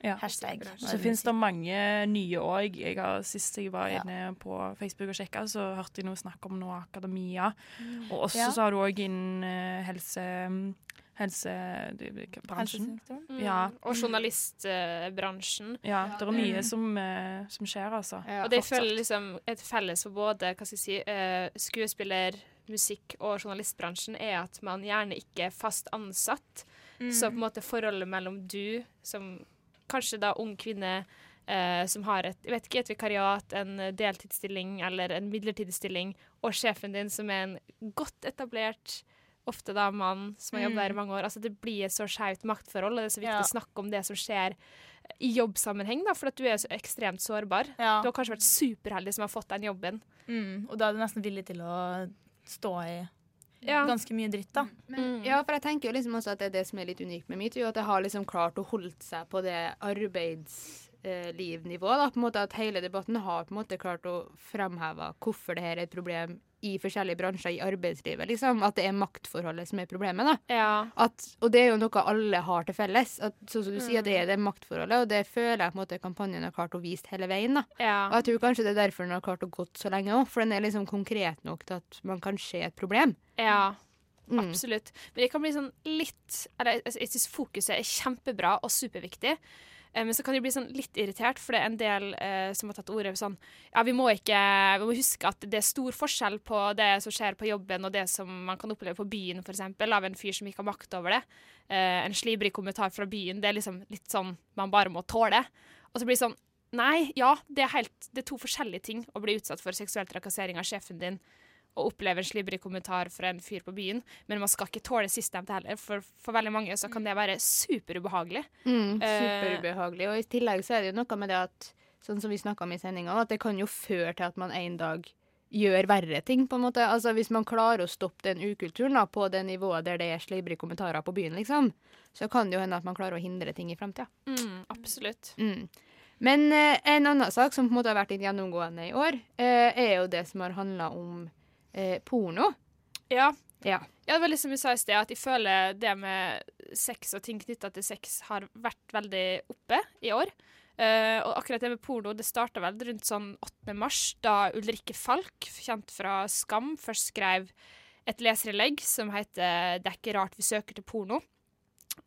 Ja. Hashtag. Så finnes det mange nye òg. Sist jeg var Ja. inne på Facebook og sjekka, så hørte jeg noe snakk om noe akademia. Og også Ja. så har du òg innen eh, helse... Helsebransjen. Mm. Ja. Og journalistbransjen. Ja, det er mye som, eh, som skjer, altså. Ja, og det fortsatt. føler liksom et felles for både hva skal jeg si, eh, skuespiller, musikk og journalistbransjen er at man gjerne ikke er fast ansatt. Mm. Så på en måte forholdet mellom du, som kanskje da ung kvinne eh, som har et, jeg vet ikke, et vikariat, en eh, deltidsstilling eller en midlertidig stilling, og sjefen din som er en godt etablert ofte da mann som har jobbet der i Mm. mange år. Altså Det blir et så skjevt maktforhold, og det er så viktig Ja. å snakke om det som skjer i jobbsammenheng, da, for at du er så ekstremt sårbar. Ja. Du har kanskje vært superheldig som har fått den jobben. Mm. Og da er du nesten villig til å stå i Ja. ganske mye dritt, da. Mm. Ja, for jeg tenker jo liksom også at det er det som er litt unikt med metoo, at det har liksom klart å holde seg på det arbeidslivnivået. da, på en måte At hele debatten har på en måte klart å fremheve hvorfor det her er et problem i forskjellige bransjer i arbeidslivet. liksom, At det er maktforholdet som er problemet. da. Ja. At, og det er jo noe alle har til felles. At, sånn som du sier, det er Mm. det maktforholdet, og det føler jeg på en måte kampanjen har klart å vise hele veien. da. ja. Og jeg tror kanskje det er derfor den har klart å gått så lenge òg, for den er liksom konkret nok til at man kan se et problem. ja. Mm. Absolutt. Men det kan bli sånn litt eller Jeg, jeg syns fokuset er kjempebra og superviktig. Eh, Men så kan de bli sånn litt irritert, for det er en del eh, som har tatt ordet sånn Ja, vi må ikke Vi må huske at det er stor forskjell på det som skjer på jobben, og det som man kan oppleve på byen, f.eks., av en fyr som ikke har makt over det. Eh, en slibrig kommentar fra byen. Det er liksom litt sånn man bare må tåle. Og så blir det sånn Nei, ja, det er, helt, det er to forskjellige ting å bli utsatt for seksuell trakassering av sjefen din og oppleve en slibrig kommentar fra en fyr på byen, men man skal ikke tåle sistnevnte heller. For, for veldig mange så kan det være superubehagelig. Mm, Eh, superubehagelig. Og i tillegg så er det jo noe med det at sånn som vi snakka om i sendinga, at det kan jo føre til at man en dag gjør verre ting, på en måte. Altså Hvis man klarer å stoppe den ukulturen da, på det nivået der det er slibrige kommentarer på byen, liksom, så kan det jo hende at man klarer å hindre ting i framtida. Mm, absolutt. Mm. Men eh, en annen sak som på en måte har vært litt gjennomgående i år, eh, er jo det som har handla om eh, porno. Ja. Ja. Ja, det var liksom jeg sa i sted, at jeg føler det med sex og ting knytta til sex har vært veldig oppe i år. Uh, og akkurat det med porno det starta vel rundt sånn 8. mars, da Ulrikke Falk, kjent fra Skam, først skrev et leserinnlegg som heter 'Det er ikke rart vi søker til porno'.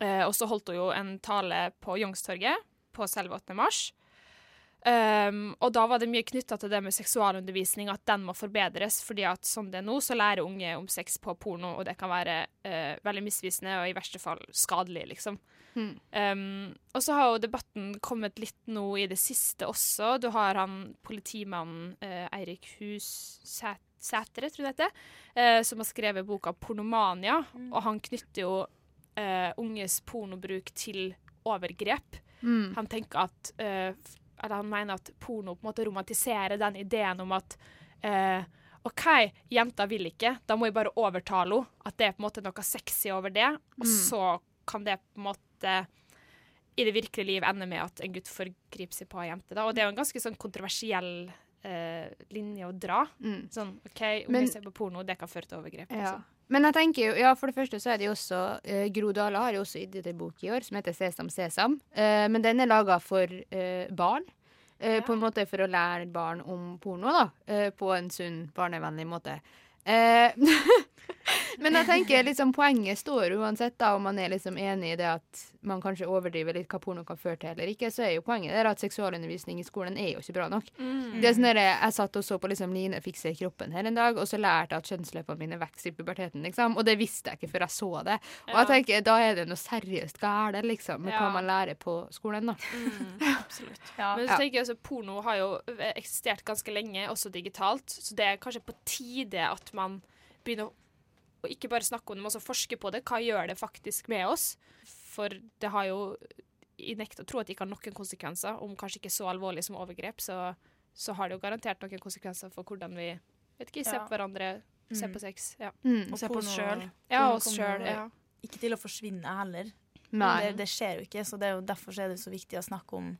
Uh, og så holdt hun jo en tale på Youngstorget på selve 8. mars. Um, og da var det mye knytta til det med seksualundervisning, at den må forbedres. fordi at sånn det er nå, så lærer unge om sex på porno, og det kan være uh, veldig misvisende og i verste fall skadelig, liksom. Mm. Um, og så har jo debatten kommet litt nå i det siste også. Du har han politimannen uh, Eirik Hussætre, tror jeg det heter, uh, som har skrevet boka 'Pornomania', og han knytter jo uh, unges pornobruk til overgrep. Mm. Han tenker at eller han mener at porno på en måte romantiserer den ideen om at eh, OK, jenta vil ikke, da må jeg bare overtale henne. At det er på en måte noe sexy over det. Og Mm. så kan det på en måte i det virkelige liv ende med at en gutt forgriper seg på ei jente. Da. Og det er jo en ganske sånn kontroversiell eh, linje å dra. Mm. Sånn OK, Men- jeg ser på porno, det kan føre til overgrep. Ja. liksom. Men jeg tenker jo, ja, for det første så er det jo også uh, Gro Dale har jo også gitt ut en bok i år som heter Sesam Sesam. Uh, men den er laga for uh, barn. Ja. På en måte for å lære barn om porno, da. på en sunn, barnevennlig måte. Eh, men jeg tenker liksom poenget står uansett, da, om man er liksom enig i det at man kanskje overdriver litt hva porno kan føre til eller ikke, så er jo poenget der at seksualundervisning i skolen er jo ikke bra nok. Mm. Det er sånn der, Jeg satt og så på liksom Line fikse kroppen her en dag, og så lærte jeg at kjønnsleppene mine vokser i puberteten. liksom, Og det visste jeg ikke før jeg så det. Og jeg tenker, Da er det noe seriøst galt liksom, med hva man lærer på skolen. da. Absolutt. Ja. Men så tenker jeg altså, porno har jo eksistert ganske lenge, også digitalt. Så det er kanskje på tide at man begynner å ikke bare snakke om det, men også forske på det. Hva gjør det faktisk med oss? For det har jo Jeg nekter å tro at det ikke har noen konsekvenser, om kanskje ikke så alvorlig som overgrep, så, så har det jo garantert noen konsekvenser for hvordan vi vet ikke, ser Ja. på hverandre, ser Mm. på sex. Ja, Mm. Og ser på oss sjøl. ja oss sjøl. Ja. Ikke til å forsvinne heller. Det, det skjer jo ikke, så det er jo derfor er det så viktig å snakke om,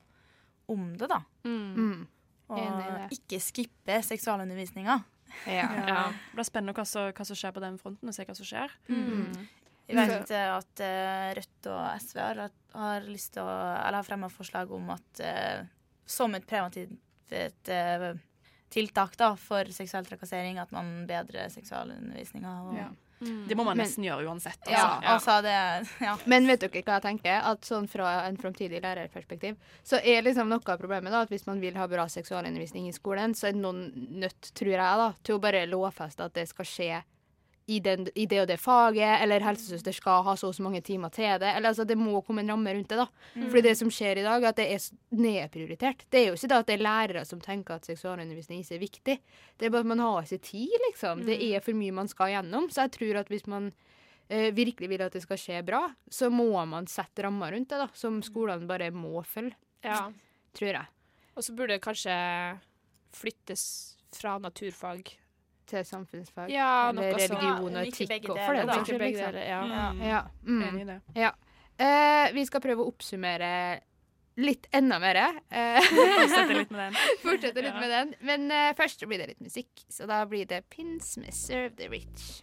om det, da. Mm. Mm. Og ikke skippe seksualundervisninga. Ja. Ja. Det blir spennende hva som, hva som skjer på den fronten, og se hva som skjer. Mm. Jeg vet eh, at uh, Rødt og SV har, har lyst til å Eller har fremma forslag om at uh, som et preventivt eh, tiltak da, for seksuell trakassering, at man bedrer seksualundervisninga. Og, Ja. Det må man Men- nesten gjøre uansett. Altså. Ja. Altså, det Ja. Men vet dere hva jeg tenker? At sånn Fra en framtidig lærerperspektiv så er liksom noe av problemet da, at hvis man vil ha bra seksualundervisning i skolen, så er noen nødt, tror jeg, da, til å bare lovfeste at det skal skje i, den, i det og det faget, eller helsesøster skal ha så og så mange timer til det. Eller altså, Det må komme en ramme rundt det. da. Fordi det som skjer i dag, er at det er nedprioritert. Det er jo ikke da at det er lærere som tenker at seksualundervisning ikke er viktig. Det er bare at man har ikke tid, liksom. Det er for mye man skal gjennom. Så jeg tror at hvis man eh, virkelig vil at det skal skje bra, så må man sette rammer rundt det, da, som skolene bare må følge, ja. tror jeg. Og så burde det kanskje flyttes fra naturfag Til samfunnsfag. Ja, eller religion og etikk og for den saks skyld. ja. Ja. Ja. Mm. Enig i det. ja. Uh, vi skal prøve å oppsummere litt enda mer. Uh, Fortsette litt med den. Fortsette litt Ja. med den. Men uh, først blir det litt musikk, så da blir det Pins med 'Serve the Rich'.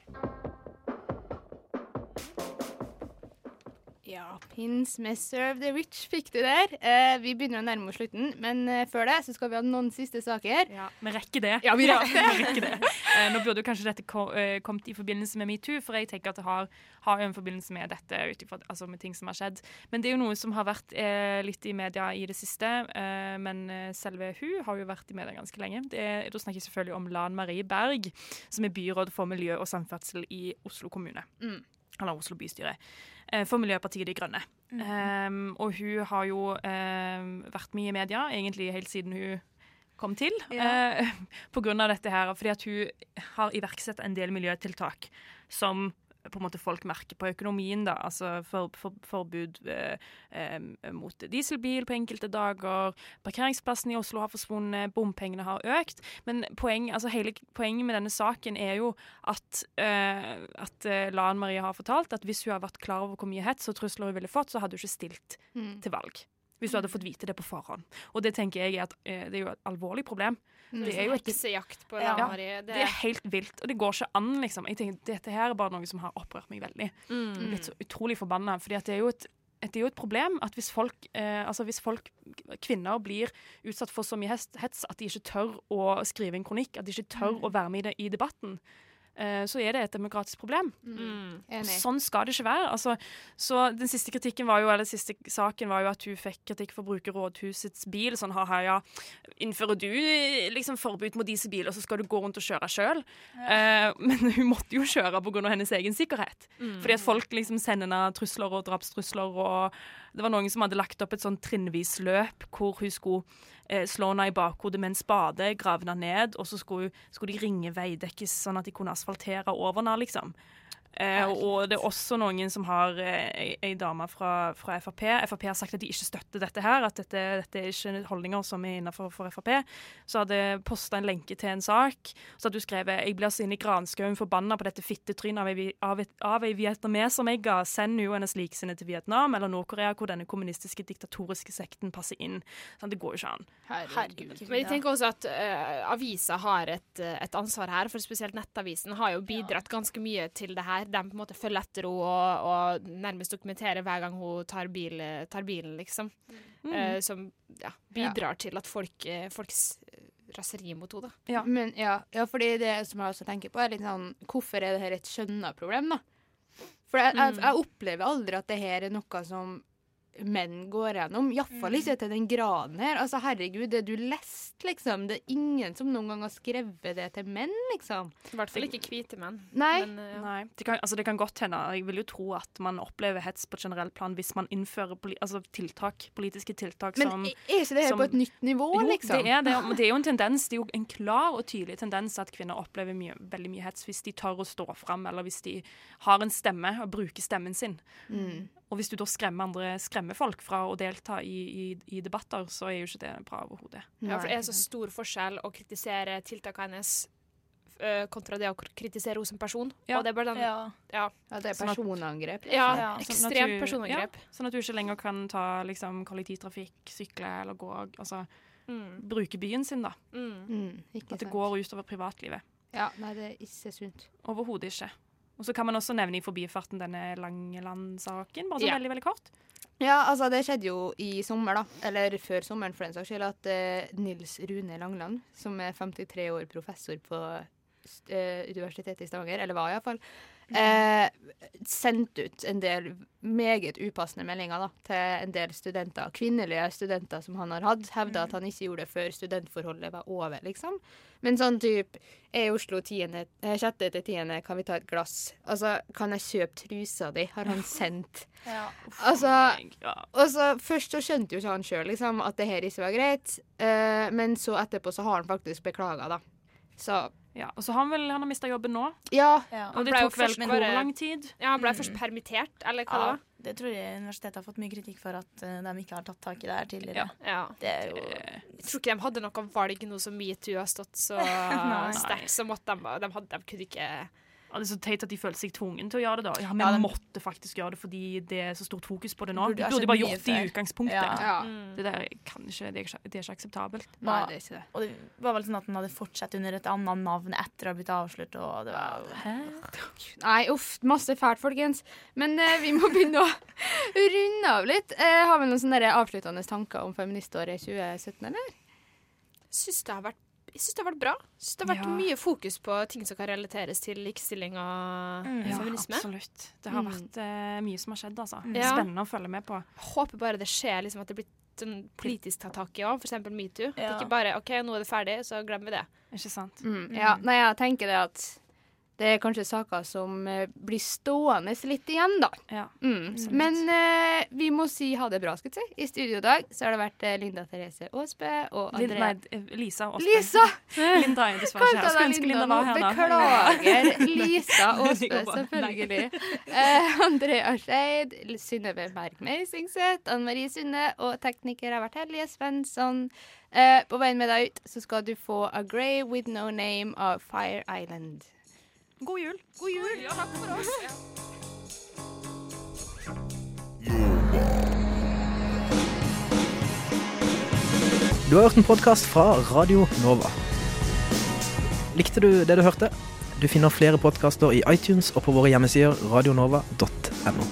Ja, Pins med 'Serve the Rich' fikk du der. Eh, vi begynner å nærme oss slutten, men eh, før det så skal vi ha noen siste saker. Ja, Vi rekker det. Ja, vi rekker det. Vi rekker det. Eh, nå burde jo kanskje dette eh, kommet i forbindelse med metoo, for jeg tenker at det har, har en forbindelse med dette, altså med ting som har skjedd. Men det er jo noe som har vært eh, litt i media i det siste. Eh, men selve hun har jo vært i media ganske lenge. Det er, da snakker jeg selvfølgelig om Lan Marie Berg, som er byråd for miljø og samferdsel i Oslo kommune. Mm. Eller Oslo bystyre. eh, For Miljøpartiet De Grønne. Um, og hun har jo um, vært mye i media, egentlig helt siden hun kom til. Ja. uh, på grunn av dette her, fordi at hun har iverksatt en del miljøtiltak som på en måte folk merker på økonomien. da, altså for, for, Forbud eh, eh, mot dieselbil på enkelte dager. Parkeringsplassen i Oslo har forsvunnet, bompengene har økt. Men poeng, altså hele poenget med denne saken er jo at, eh, at eh, Lan Marie har fortalt at hvis hun har vært klar over hvor mye hets og trusler hun ville fått, så hadde hun ikke stilt Mm. til valg. Hvis du hadde fått vite det på forhånd. Og det tenker jeg er, at, eh, det er jo et alvorlig problem. Mm. Det er jo et Heksejakt på ja, Marie. det er helt vilt, og det går ikke an, liksom. Jeg tenker, Dette her er bare noe som har opprørt meg veldig. Mm. Blitt så utrolig forbanna. For det er jo et det er jo et problem at hvis folk, eh, altså hvis folk, kvinner, blir utsatt for så mye hets at de ikke tør å skrive en kronikk, at de ikke tør Mm. å være med i, det, i debatten, så er det et demokratisk problem. Mm. Enig. sånn skal det ikke være. Altså, så den siste kritikken var jo, eller siste saken var jo at hun fikk kritikk for å bruke rådhusets bil. Sånn ha-ha, ja. Innfører du liksom forbud mot disse biler, så skal du gå rundt og kjøre sjøl? Eh, men hun måtte jo kjøre pga. hennes egen sikkerhet. Mm. Fordi at folk liksom sender henne trusler og drapstrusler, og det var noen som hadde lagt opp et sånn trinnvis løp hvor hun skulle eh, slå henne i bakhodet med en spade, grave henne ned, og så skulle, skulle de ringe Veidekkes sånn at de kunne asfaltere over henne, liksom. Eh, og det er også noen som har eh, ei, ei dame fra, fra Frp. Frp har sagt at de ikke støtter dette her, at dette, dette er ikke holdninger som er innenfor for Frp. Så hadde posta en lenke til en sak. Så hadde du skrevet 'Jeg blir i granskauen forbanna på dette fittetrynet av ei, vi- av, et- av ei vietnameser jeg ga. Send hun hennes likesinnede til Vietnam eller Nord-Korea, hvor denne kommunistiske, diktatoriske sekten passer inn. Sånn, det går jo ikke an. Herregud. Men jeg tenker også at uh, avisa har et, eh, et ansvar her, for spesielt Nettavisen har jo bidratt ganske mye til det her. De på en måte følger etter henne og, og nærmest dokumenterer hver gang hun tar, bil, tar bilen, liksom. Mm. Uh, som ja, bidrar til at folk, eh, folks raseri mot henne. da. Men, ja, ja, fordi det som jeg også tenker på, er litt sånn Hvorfor er det her et skjønna problem, da? For jeg, jeg, Mm. jeg opplever aldri at det her er noe som menn går gjennom. Iallfall ikke til den graden her. Altså, herregud, det du leste, liksom. Det er ingen som noen gang har skrevet det til menn, liksom. I hvert fall ikke hvite menn. Nei. Men, eh, ja. Nei, det kan, altså det kan godt hende. Jeg vil jo tro at man opplever hets på generell plan hvis man innfører poli altså tiltak, politiske tiltak Men som er ikke det her som- på et nytt nivå, jo, liksom? det er det. Men det er jo en tendens, det er jo en klar og tydelig tendens at kvinner opplever mye, veldig mye hets hvis de tør å stå fram, eller hvis de har en stemme og bruker stemmen sin. Mm. Og hvis du da skremmer andre skremmer folk fra å delta i, i, i debatter, så er jo ikke det bra overhodet. Ja, for det er så stor forskjell å kritisere tiltakene hennes kontra det å kritisere henne som person. Ja. Og det er bare den Ja. Ja, Ja, det er Sånn personangrep. ja, Ja. Sånn ekstremt personangrep. Ja, sånn at du ikke lenger kan ta liksom, kollektivtrafikk, sykle eller gå Altså Mm. bruke byen sin, da. Mm. Mm, At det sant. går utover privatlivet. Ja, nei, det er ikke sunt. Overhodet ikke. Og så kan man også nevne i forbifarten denne Langeland-saken, bare så Ja. veldig, veldig kort. Ja, altså det skjedde jo i sommer, da. Eller før sommeren, for den saks skyld. At eh, Nils Rune Langland, som er 53 år professor på eh, Universitetet i Stavanger, eller var iallfall, eh, sendte ut en del meget upassende meldinger da, til en del studenter. Kvinnelige studenter som han har hatt. Hevda at han ikke gjorde det før studentforholdet var over, liksom. Men sånn type Er i Oslo 10., eh, sjette til tiende, kan vi ta et glass? Altså, kan jeg kjøpe trusa di? Har han sendt. Ja. Altså, altså, Først så skjønte jo ikke han sjøl liksom, at det her ikke var greit, eh, men så etterpå så har han faktisk beklaga, da. Så ja. Og så har han vel han har mista jobben nå. ja. Ja. Og det tok vel hvor bare- lang tid? Ja, han ble Mm. først permittert, eller hva Ja, det det tror jeg universitetet har fått mye kritikk for at eh, de ikke har tatt tak i det her tidligere. Ja. Ja. Det er jo Jeg tror ikke de hadde noe valg nå som metoo har stått så sterkt, så måtte de, de, hadde, de kunne ikke det er så teit at de følte seg tvungen til å gjøre det. da. Ja, Vi Ja, de- måtte faktisk gjøre det fordi det er så stort fokus på det nå. De burde bare gjort det i utgangspunktet. Ja. ja. mm. Det der kan ikke, det er ikke, det er ikke akseptabelt. Nei, det er ikke det. Og det var vel sånn at den hadde fortsatt under et annet navn etter å ha blitt avslørt. Og det var Nei, uff. Masse fælt, folkens. Men eh, vi må begynne å runde av litt. Eh, har vi noen sånne avsluttende tanker om feministåret 2017, eller? syns det har vært jeg syns det har vært bra. Synes det har vært Ja. mye fokus på ting som kan relateres til likestilling og Mm. Ja, feminisme. absolutt. Det har Mm. vært eh, mye som har skjedd, altså. Mm. Spennende å følge med på. Håper bare det skjer, liksom at det blir sånn politisk tatt tak i òg, f.eks. metoo. At Ja. Ikke bare OK, nå er det ferdig, så glemmer vi det. Ikke sant? Mm. Ja, nei, jeg tenker det at det er kanskje saker som eh, blir stående litt igjen, da. Ja. Mm. Men uh, vi må si ha det bra, skal jeg si. I studio i dag så har det vært eh, Linda Therese Aasbø og Andrea nei, Lisa Aasbø. Lisa! Linda er dessverre ikke her. Skulle ønske Linda var her. da. Beklager. Lisa Aasbø, selvfølgelig. Uh, Andrea Skeid, Synnøve Berg Meisingseth, Anne Marie Sunde og tekniker har vært Hellige Svensson. Uh, på veien med deg ut så skal du få A Grey With No Name av Fire Island. God jul. God jul! Takk for oss. Du har hørt en podkast fra Radio Nova. Likte du det du hørte? Du finner flere podkaster i iTunes og på våre hjemmesider radionova.no.